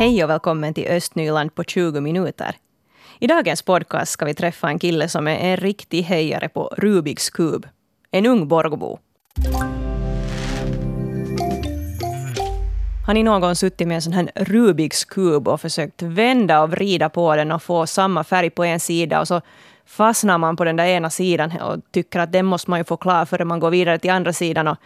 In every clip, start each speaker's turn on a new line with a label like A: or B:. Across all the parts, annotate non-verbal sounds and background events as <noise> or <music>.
A: Hej och välkommen till Östnyland på 20 minuter. I dagens podcast ska vi träffa en kille som är en riktig hejare på Rubiks kub. En ung Borgbo. Har ni någon suttit med en sån här Rubiks kub och försökt vända och vrida på den och få samma färg på en sida och så fastnar man på den där ena sidan och tycker att den måste man ju få klar före man går vidare till andra sidan. Och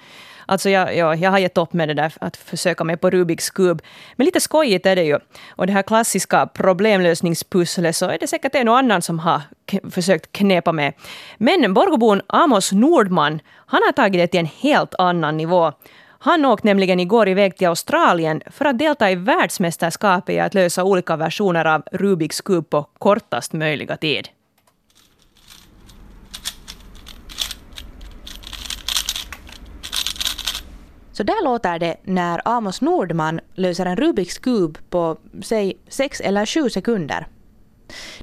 A: Alltså jag, jag, jag har gett upp med det där att försöka mig på Rubiks kub. Men lite skojigt är det ju. Och det här klassiska problemlösningspusslet så är det säkert en och annan som har försökt knepa med. Men Borgobon Amos Nordman, han har tagit det till en helt annan nivå. Han åkte nämligen igår iväg till Australien för att delta i världsmästerskapet i att lösa olika versioner av Rubiks kub på kortast möjliga tid.
B: Så där låter det när Amos Nordman löser en Rubiks kub på, säg, sex eller sju sekunder.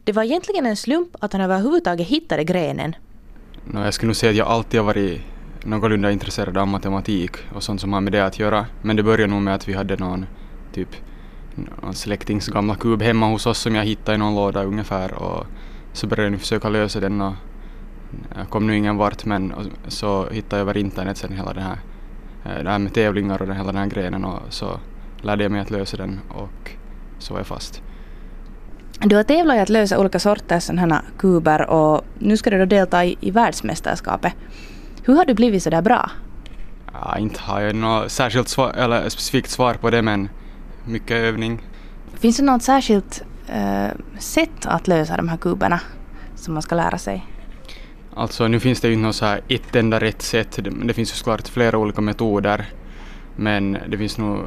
B: Det var egentligen en slump att han överhuvudtaget hittade grenen.
C: No, jag skulle nog säga att jag alltid har varit någorlunda intresserad av matematik och sånt som har med det att göra. Men det började nog med att vi hade någon typ någon släktings gamla kub hemma hos oss som jag hittade i någon låda ungefär och så började jag försöka lösa den och jag kom nu ingen vart men så hittade jag över internet sen hela den här det här med tävlingar och den, hela den här grenen och så lärde jag mig att lösa den och så var jag fast.
B: Du har tävlat i att lösa olika sorters sådana kuber och nu ska du då delta i, i världsmästerskapet. Hur har du blivit så där bra?
C: Ja, inte har jag något särskilt svar, eller specifikt svar på det men mycket övning.
B: Finns det något särskilt uh, sätt att lösa de här kuberna som man ska lära sig?
C: Alltså nu finns det ju inte något så här ett enda rätt sätt. Det, finns ju såklart flera olika metoder. Men det finns nog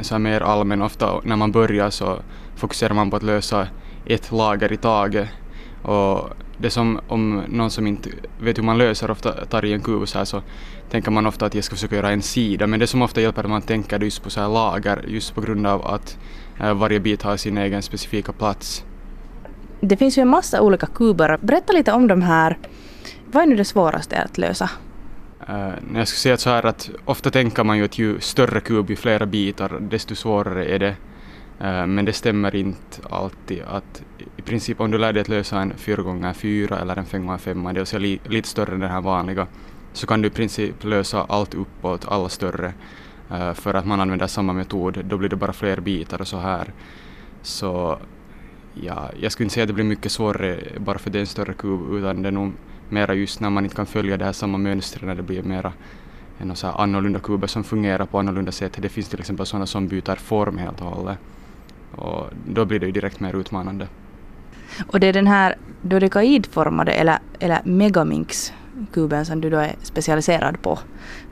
C: så här mer allmän, ofta när man börjar så fokuserar man på att lösa ett lager i taget. Och det som om någon som inte vet hur man löser ofta tar i en kub så här så tänker man ofta att jag ska försöka göra en sida men det som ofta hjälper är att man tänker just på så här lager just på grund av att eh, varje bit har sin egen specifika plats.
B: Det finns ju en massa olika kuber. Berätta lite om de här vad är nu det svåraste att lösa?
C: Uh, jag skulle säga så här att ofta tänker man ju att ju större kub, ju flera bitar, desto svårare är det. Uh, men det stämmer inte alltid att i princip om du lär dig att lösa en 4x4 eller en 5x5, det vill säga li, lite större än den här vanliga, så kan du i princip lösa allt uppåt, alla större. Uh, för att man använder samma metod, då blir det bara fler bitar och så här. Så ja, jag skulle inte säga att det blir mycket svårare bara för att det är en större kub, utan det är nog mera just när man inte kan följa det här samma mönstret när det blir mera en så här annorlunda kuber som fungerar på annorlunda sätt. Det finns till exempel sådana som byter form helt och hållet. Och då blir det ju direkt mer utmanande.
B: Och det är den här dodekaidformade eller, eller megaminx-kuben som du då är specialiserad på.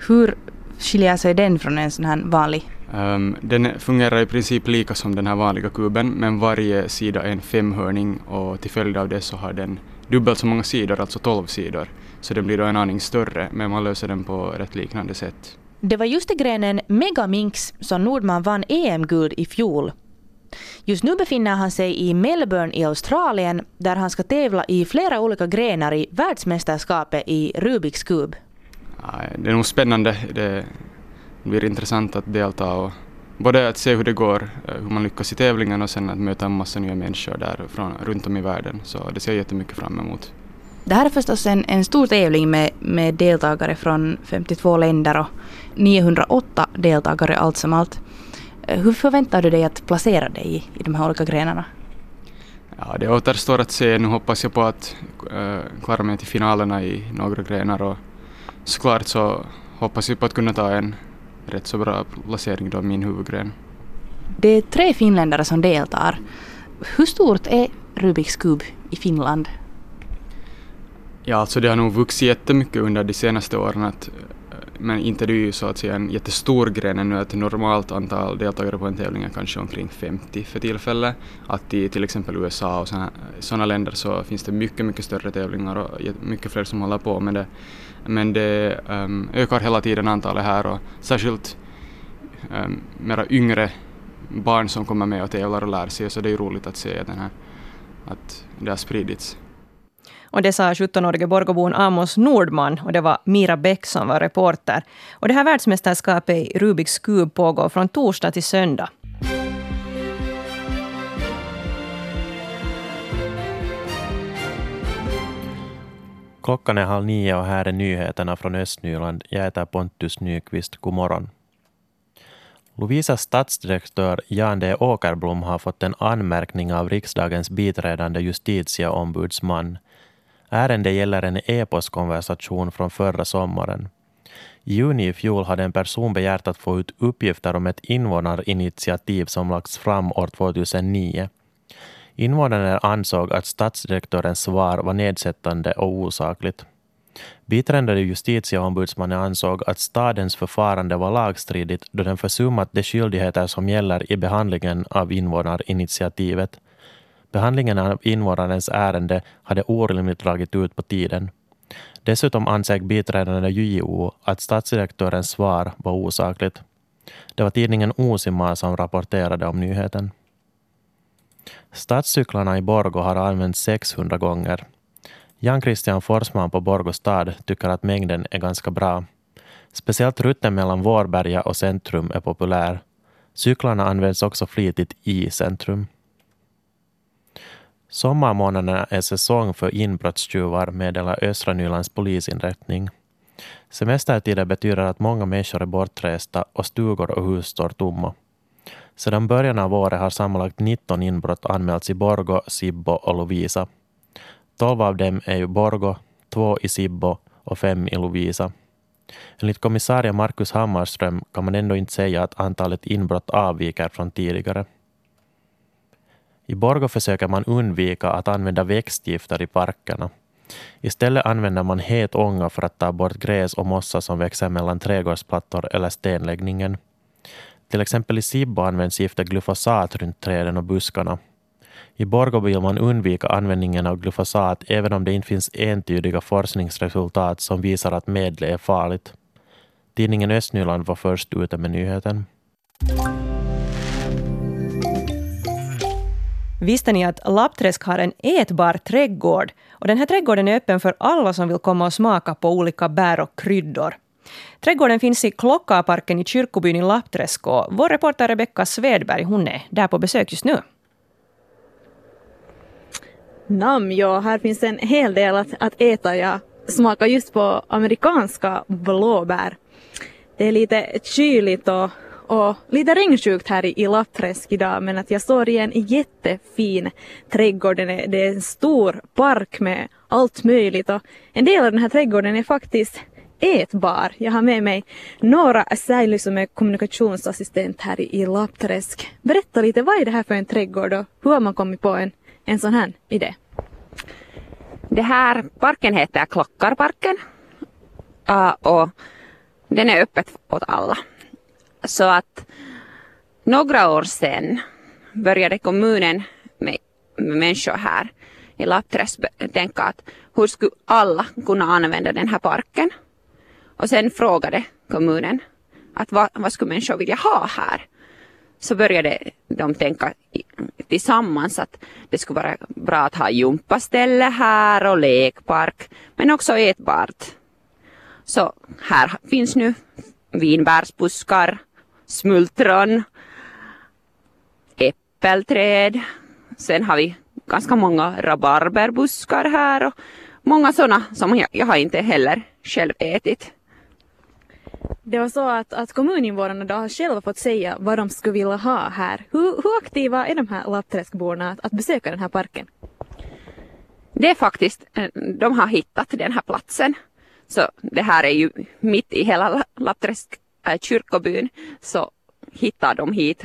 B: Hur skiljer sig den från en sån här vanlig?
C: Um, den fungerar i princip lika som den här vanliga kuben men varje sida är en femhörning och till följd av det så har den dubbelt så många sidor, alltså 12 sidor. Så den blir då en aning större, men man löser den på rätt liknande sätt.
B: Det var just i grenen Megaminx som Nordman vann EM-guld i fjol. Just nu befinner han sig i Melbourne i Australien där han ska tävla i flera olika grenar i världsmästerskapet i Rubiks kub.
C: Det är nog spännande. Det blir intressant att delta och både att se hur det går, eh, hur man lyckas i tävlingen och sen att möta en massa nya människor där från, runt om i världen. Så det ser jag jättemycket fram emot.
B: Det här är förstås en, en stor tävling med, med deltagare från 52 länder och 908 deltagare allt som allt. Eh, hur förväntar du dig att placera dig i, i de här olika grenarna?
C: Ja, det återstår att se. Nu hoppas jag på att äh, klara mig till finalerna i några grenar och såklart så hoppas jag på att kunna ta en rätt så bra placering då, min huvudgren.
B: Det är tre finländare som deltar. Hur stort är Rubiks kub i Finland?
C: Ja, alltså det har nog vuxit jättemycket under de senaste åren. Att, men inte det är ju så att säga en jättestor gren ännu. Ett normalt antal deltagare på en tävling är kanske omkring 50 för tillfället. Att i till exempel USA och sådana länder så finns det mycket, mycket större tävlingar och mycket fler som håller på med det. Men det um, ökar hela tiden antalet här och särskilt um, mera yngre barn som kommer med och tävlar och lär sig så det är roligt att se den här, att det har spridits.
A: Och det sa 17-årige Borgobon Amos Nordman och det var Mira Bäck som var reporter. Och det här världsmästerskapet i Rubiks kub pågår från torsdag till söndag.
D: Klockan är halv nio och här är nyheterna från Östnyland. Jag heter Pontus Nyqvist. God morgon. Lovisas stadsdirektör Jan D. Åkerblom har fått en anmärkning av riksdagens biträdande justitieombudsman. Ärendet gäller en e-postkonversation från förra sommaren. I juni i fjol hade en person begärt att få ut uppgifter om ett invånarinitiativ som lagts fram år 2009. Invånarna ansåg att stadsdirektörens svar var nedsättande och osakligt. Biträdande justitieombudsmannen ansåg att stadens förfarande var lagstridigt då den försummat de skyldigheter som gäller i behandlingen av invånarinitiativet. Behandlingen av invånarens ärende hade orimligt dragit ut på tiden. Dessutom ansåg biträdande JO att stadsdirektörens svar var osakligt. Det var tidningen Osima som rapporterade om nyheten. Stadscyklarna i Borgo har använts 600 gånger. Jan Christian Forsman på Borgå stad tycker att mängden är ganska bra. Speciellt rutten mellan Vårberga och centrum är populär. Cyklarna används också flitigt i centrum. Sommarmånaderna är säsong för inbrottstjuvar, meddelar Östra Nylands polisinrättning. Semestertider betyder att många människor är bortresta och stugor och hus står tomma. Sedan början av året har sammanlagt 19 inbrott anmälts i Borgo, Sibbo och Lovisa. 12 av dem är i Borgo, 2 i Sibbo och 5 i Lovisa. Enligt kommissarie Markus Hammarström kan man ändå inte säga att antalet inbrott avviker från tidigare. I Borgo försöker man undvika att använda växtgifter i parkerna. Istället använder man het ånga för att ta bort gräs och mossa som växer mellan trädgårdsplattor eller stenläggningen. Till exempel i Sibbo används giftet glyfosat runt träden och buskarna. I Borgå vill man undvika användningen av glyfosat även om det inte finns entydiga forskningsresultat som visar att medlet är farligt. Tidningen Östnyland var först ute med nyheten.
A: Visste ni att Lappträsk har en ätbar trädgård? Och den här trädgården är öppen för alla som vill komma och smaka på olika bär och kryddor. Trädgården finns i Klockaparken i kyrkobyn i Lappträsk och vår reporter Rebecka Svedberg hon är där på besök just nu.
E: Nam, ja, här finns en hel del att, att äta. Jag smakar just på amerikanska blåbär. Det är lite kyligt och, och lite regnsjukt här i, i Lappträsk idag men att jag står i en jättefin trädgård. Det är, det är en stor park med allt möjligt och en del av den här trädgården är faktiskt ätbar. Jag har med mig Nora Säily som är kommunikationsassistent här i, Lappträsk. Berätta lite, vad är det här för en trädgård och hur har man kommit på en en sån här idé?
F: Det här parken heter Klockarparken uh, äh, och den är öppet åt alla. Så att några år sedan började kommunen med, med människor här i Lappträsk tänka att hur skulle alla kunna använda den här parken? Och sen frågade kommunen att vad, vad skulle människor vilja ha här? så började de tänka tillsammans att det skulle vara bra att ha gympaställe här och lekpark, men också ätbart. Så här finns nu vinbärsbuskar, smultron, äppelträd. Sen har vi ganska många rabarberbuskar här och många sådana som jag, jag har inte heller själv ätit.
E: Det var så att, att kommuninvånarna då har själva fått säga vad de skulle vilja ha här. Hur, hur aktiva är de här Lappträskborna att, att besöka den här parken?
F: Det är faktiskt, eh, de har hittat den här platsen. Så det här är ju mitt i hela Lappträsk äh, eh, kyrkobyn. Så hittar de hit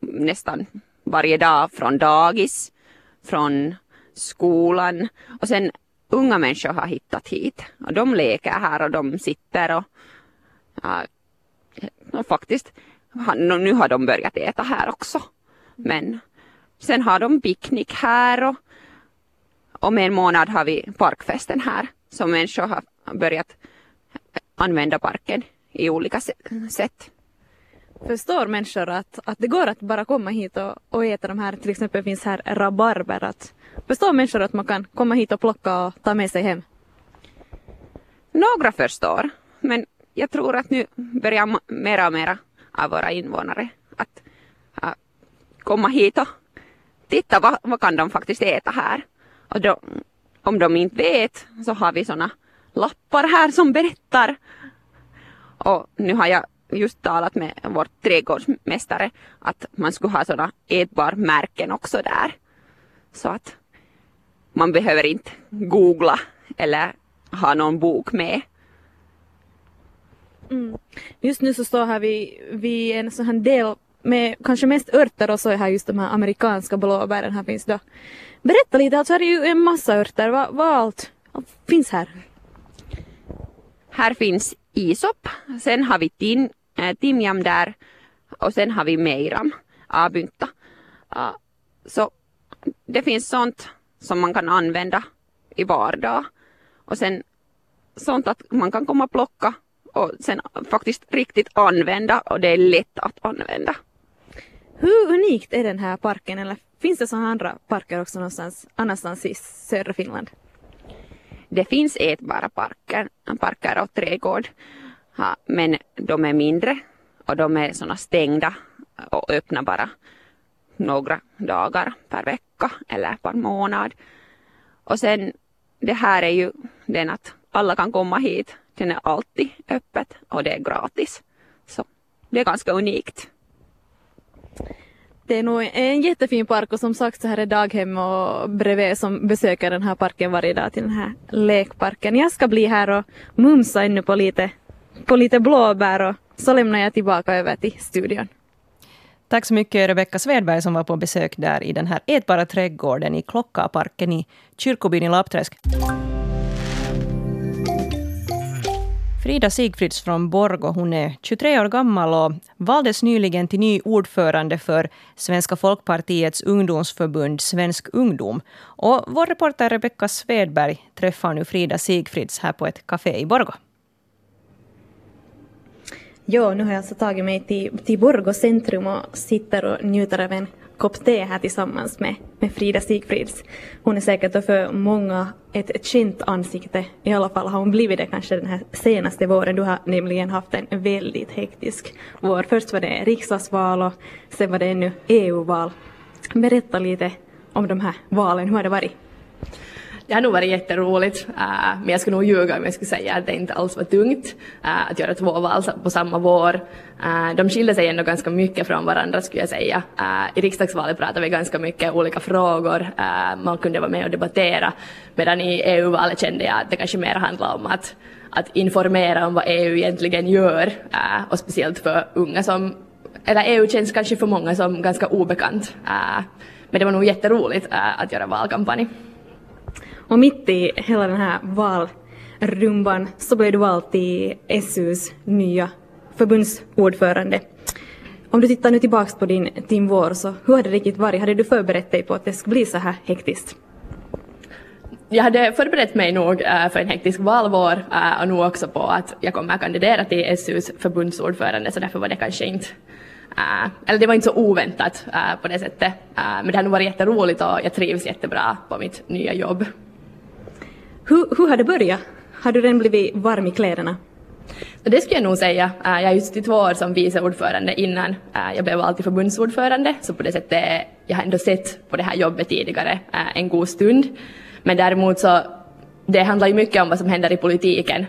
F: nästan varje dag från dagis, från skolan och sen unga människor har hittat hit. Och de leker här och de sitter och Ja, faktiskt, nu har de börjat äta här också. Men sen har de picknick här och om en månad har vi parkfesten här. Så människor har börjat använda parken i olika sätt.
E: Förstår människor att, att det går att bara komma hit och, och äta de här, till exempel finns här rabarber. Att, förstår människor att man kan komma hit och plocka och ta med sig hem?
F: Några förstår, men jag tror att nu börjar mera och mera av våra invånare att uh, komma hit och titta vad, vad kan de faktiskt äta här. Och då, om de inte vet så har vi sådana lappar här som berättar. Och nu har jag just talat med vår trädgårdsmästare att man skulle ha sådana ätbara märken också där. Så att man behöver inte googla eller ha någon bok med.
E: Mm. Just nu så står här vi vid en sån här del med kanske mest örter och så är här just de här amerikanska blåbären här finns då. Berätta lite, alltså här är ju en massa örter, vad, vad allt, finns här?
F: Här finns isop, sen har vi tin, äh, timjam där och sen har vi meiram, abynta. Äh, så det finns sånt som man kan använda i vardag och sen sånt att man kan komma och plocka och sen faktiskt riktigt använda och det är lätt att använda.
E: Hur unikt är den här parken eller finns det sådana andra parker också någonstans annanstans i södra Finland?
F: Det finns ätbara parker, parker och trädgård ja, men de är mindre och de är sådana stängda och öppna bara några dagar per vecka eller per månad. Och sen det här är ju den att alla kan komma hit. Den är alltid öppet och det är gratis. Så det är ganska unikt.
E: Det är nog en jättefin park och som sagt så här är daghem och bredvid som besöker den här parken varje dag till den här lekparken. Jag ska bli här och mumsa ännu på lite, på lite blåbär och så lämnar jag tillbaka över till studion.
A: Tack så mycket Rebecka Svedberg som var på besök där i den här ätbara trädgården i Klockaparken i kyrkobyn i Lappträsk. Frida Sigfrids från Borgo, hon är 23 år gammal och valdes nyligen till ny ordförande för Svenska folkpartiets ungdomsförbund Svensk ungdom. Och vår reporter Rebecka Svedberg träffar nu Frida Sigfrids här på ett café i Borgo.
E: Ja, nu har jag alltså tagit mig till, till Borgå centrum och sitter och njuter av en kopp te här tillsammans med, med Frida Sigfrids. Hon är säkert för många ett, ett känt ansikte. I alla fall har hon blivit det kanske den här senaste våren. Du har nämligen haft en väldigt hektisk vår. Först var det riksdagsval och sen var det ännu EU-val. Berätta lite om de här valen, hur har det varit?
G: Det har nog varit jätteroligt, uh, men jag skulle nog ljuga om jag skulle säga att det inte alls var tungt uh, att göra två val på samma vår. Uh, de skiljer sig ändå ganska mycket från varandra skulle jag säga. I riksdagsvalet pratade vi ganska mycket olika frågor, man kunde vara med och debattera, medan i EU-valet kände jag att det kanske mer handlade om att, att informera om vad EU egentligen gör, och speciellt för unga som, eller EU känns kanske för många som ganska obekant. Men det var nog jätteroligt att göra valkampanj.
E: Och mitt i hela den här valrumban så blev du vald till SUs nya förbundsordförande. Om du tittar nu tillbaks på din, din vår, så hur hade det riktigt varit? Hade du förberett dig på att det skulle bli så här hektiskt?
G: Jag hade förberett mig nog eh, för en hektisk valvår eh, och nog också på att jag kommer att kandidera till SUs förbundsordförande så därför var det kanske inte Uh, eller det var inte så oväntat uh, på det sättet. Uh, men det har nog varit jätteroligt och jag trivs jättebra på mitt nya jobb.
E: Hur, hur har det börjat? Har du redan blivit varm i kläderna?
G: Det skulle jag nog säga. Äh, jag är just i två år som vice ordförande innan äh, jag blev alltid förbundsordförande, så på det sättet jag har ändå sett på det här jobbet tidigare äh, en god stund. Men däremot så det handlar ju mycket om vad som händer i politiken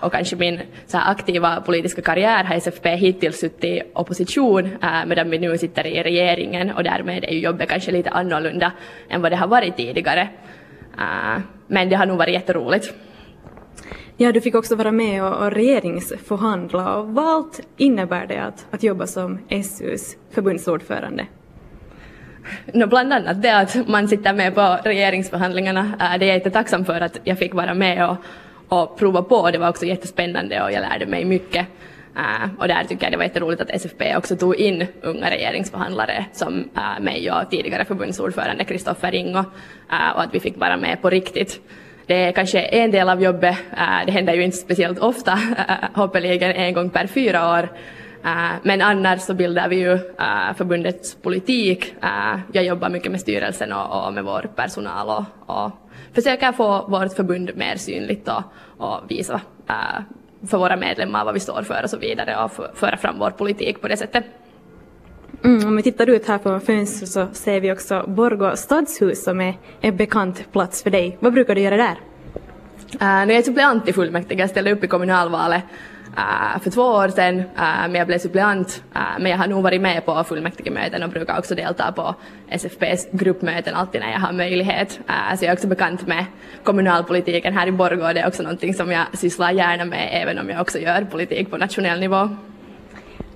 G: och kanske min så aktiva politiska karriär har SFP hittills suttit i opposition medan vi nu sitter i regeringen och därmed är ju jobbet kanske lite annorlunda än vad det har varit tidigare. Men det har nog varit jätteroligt.
E: Ja, du fick också vara med och, och regeringsförhandla. Och vad allt innebär det att, att jobba som SUs förbundsordförande?
G: No, bland annat det att man sitter med på regeringsförhandlingarna. Det är jag jättetacksam för att jag fick vara med och, och prova på. Det var också jättespännande och jag lärde mig mycket. Uh, och där tycker jag det var jätteroligt att SFP också tog in unga regeringsförhandlare som uh, mig och tidigare förbundsordförande Kristoffer Ringo uh, och att vi fick vara med på riktigt. Det är kanske en del av jobbet, det händer ju inte speciellt ofta, hoppeligen en gång per fyra år. Men annars så bildar vi ju förbundets politik. Jag jobbar mycket med styrelsen och med vår personal och, och försöker få vårt förbund mer synligt och, och visa för våra medlemmar vad vi står för och så vidare och föra fram vår politik på det sättet.
E: Mm, om vi tittar ut här på fönstret så ser vi också Borgå stadshus som är en bekant plats för dig. Vad brukar du göra där?
G: Uh, nu är jag suppleant i fullmäktige, jag ställde upp i kommunalvalet äh, för två år sedan, äh, men jag blev suppleant. Äh, men jag har nog varit med på fullmäktigemöten och brukar också delta på SFPs gruppmöten alltid när jag har möjlighet. Äh, så jag är också bekant med kommunalpolitiken här i Borgå och det är också någonting som jag sysslar gärna med även om jag också gör politik på nationell nivå.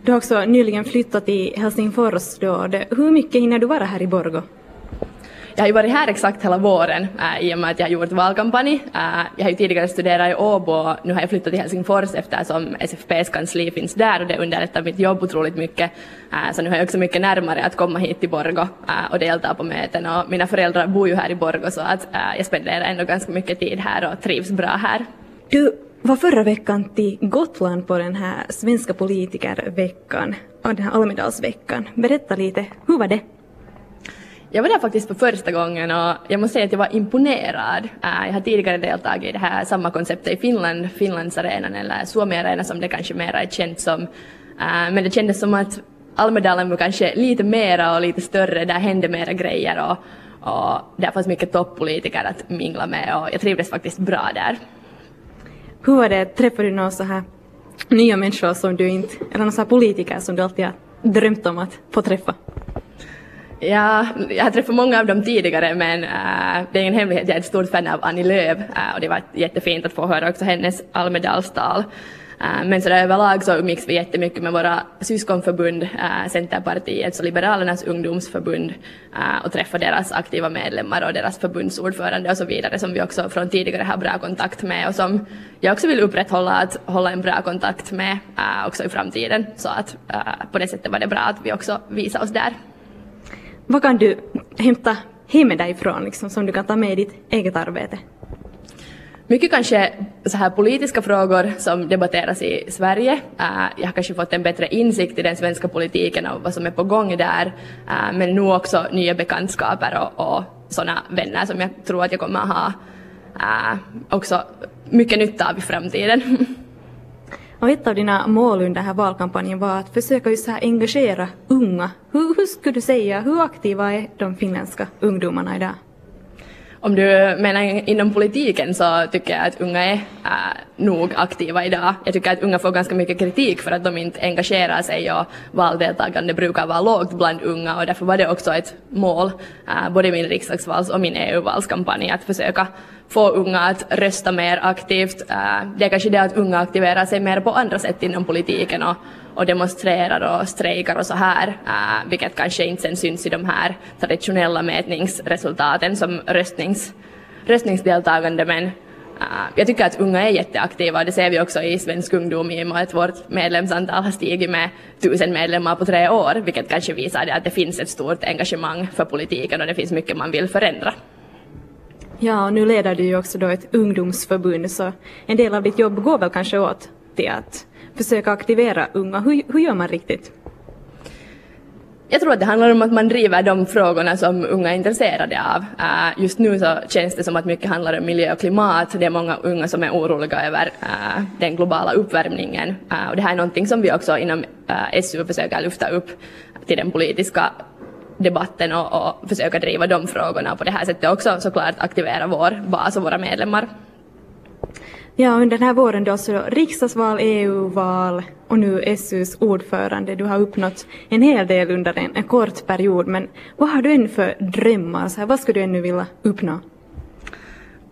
E: Du har också nyligen flyttat till Helsingfors. Då. Hur mycket hinner du vara här i Borgå?
G: Jag har ju varit här exakt hela våren äh, i och med att jag har gjort valkampanj. Äh, eh, jag har ju tidigare studerat i Åbo och nu har jag flyttat till Helsingfors eftersom SFPs kansli finns där och det underlättar mitt jobb otroligt mycket. Äh, så nu har jag också mycket närmare att komma hit till Borgo äh, och delta på möten och mina föräldrar bor ju här i Borgo så att äh, jag spenderar ändå ganska mycket tid här och trivs bra här.
E: Du var förra veckan till Gotland på den här svenska politikerveckan, den här Almedalsveckan. Berätta lite, hur var det?
G: Jag var där faktiskt för första gången och jag måste säga att jag var imponerad. Eh, jag har tidigare deltagit i det här samma konceptet i Finland, Finlandsarenan eller Suomiarena som det kanske mer är känt som. Eh, men det kändes som att Almedalen var kanske lite mera och lite större, där hände mera grejer och, och där fanns mycket toppolitiker att mingla med och jag trivdes faktiskt bra där.
E: Hur var det, träffade du några så här nya människor som du inte, eller några så här politiker som du alltid har drömt om att få träffa?
G: Ja, jag har träffat många av dem tidigare men äh, det är ingen hemlighet, jag är ett stort fan av Annie Lööf äh, och det var jättefint att få höra också hennes Almedalstal. Äh, men sådär överlag så umgicks vi jättemycket med våra syskonförbund, äh, Centerpartiets och Liberalernas ungdomsförbund äh, och träffade deras aktiva medlemmar och deras förbundsordförande och så vidare som vi också från tidigare har bra kontakt med och som jag också vill upprätthålla att hålla en bra kontakt med äh, också i framtiden. Så att äh, på det sättet var det bra att vi också visade oss där.
E: Vad kan du hämta hem med dig ifrån liksom, som du kan ta med i ditt eget arbete?
G: Mycket kanske så här politiska frågor som debatteras i Sverige. Eh, jag har kanske fått en bättre insikt i den svenska politiken och vad som är på gång där. Eh, men nu också nya bekantskaper och, och sådana vänner som jag tror att jag kommer att ha eh, också mycket nytta av i framtiden. <laughs>
E: Och ett av dina mål under den här valkampanjen var att försöka just här engagera unga. Hur, hur skulle du säga, hur aktiva är de finländska ungdomarna idag?
G: Om du menar inom politiken så tycker jag att unga är äh, nog aktiva idag. Jag tycker att unga får ganska mycket kritik för att de inte engagerar sig och valdeltagande brukar vara lågt bland unga och därför var det också ett mål, äh, både min riksdagsvals och min EU-valskampanj, att försöka få unga att rösta mer aktivt. Äh, det är kanske det att unga aktiverar sig mer på andra sätt inom politiken och, och demonstrerar och strejkar och så här, äh, vilket kanske inte sen syns i de här traditionella mätningsresultaten som röstnings, röstningsdeltagande, men äh, jag tycker att unga är jätteaktiva, det ser vi också i Svensk ungdom i och med att vårt medlemsantal har stigit med tusen medlemmar på tre år, vilket kanske visar att det finns ett stort engagemang för politiken och det finns mycket man vill förändra.
E: Ja, och nu leder du ju också då ett ungdomsförbund, så en del av ditt jobb går väl kanske åt till att försöka aktivera unga. Hur, hur gör man riktigt?
G: Jag tror att det handlar om att man driver de frågorna som unga är intresserade av. Eh, just nu så känns det som att mycket handlar om miljö och klimat. Det är många unga som är oroliga över eh, den globala uppvärmningen. Eh, och det här är någonting som vi också inom SU försöker lyfta upp till den politiska debatten och, och försöka driva de frågorna på det här sättet också såklart aktivera vår bas och våra medlemmar.
E: Ja, under den här våren då så riksdagsval, EU-val och nu SUs ordförande. Du har uppnått en hel del under en, en kort period, men vad har du ännu för drömmar? Så här, vad skulle du ännu vilja uppnå?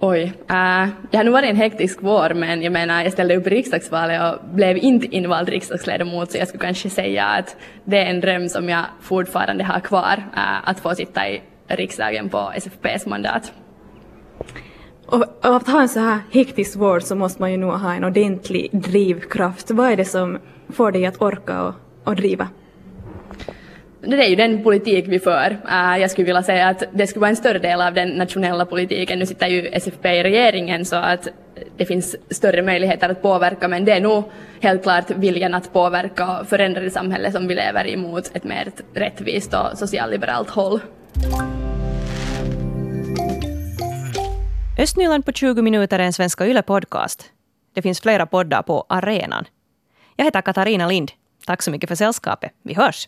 G: Oj, uh, det har nu varit en hektisk vår, men jag menar, jag ställde upp i riksdagsvalet och blev inte invald riksdagsledamot, så jag skulle kanske säga att det är en dröm som jag fortfarande har kvar, uh, att få sitta i riksdagen på SFPs mandat.
E: Och och att ha en så här hektisk vård så måste man ju nog ha en ordentlig drivkraft. Vad är det som får dig att orka och, och driva?
G: Det är ju den politik vi för. Uh, jag skulle vilja säga att det skulle vara en större del av den nationella politiken. Nu sitter ju SFP i regeringen så att det finns större möjligheter att påverka men det är nog helt klart viljan att påverka och förändra det samhälle som vi lever i mot ett mer rättvist och socialliberalt håll.
A: Östnyland på 20 minuter är en Svenska Yle-podcast. Det finns flera poddar på arenan. Jag heter Katarina Lind. Tack så mycket för sällskapet. Vi hörs!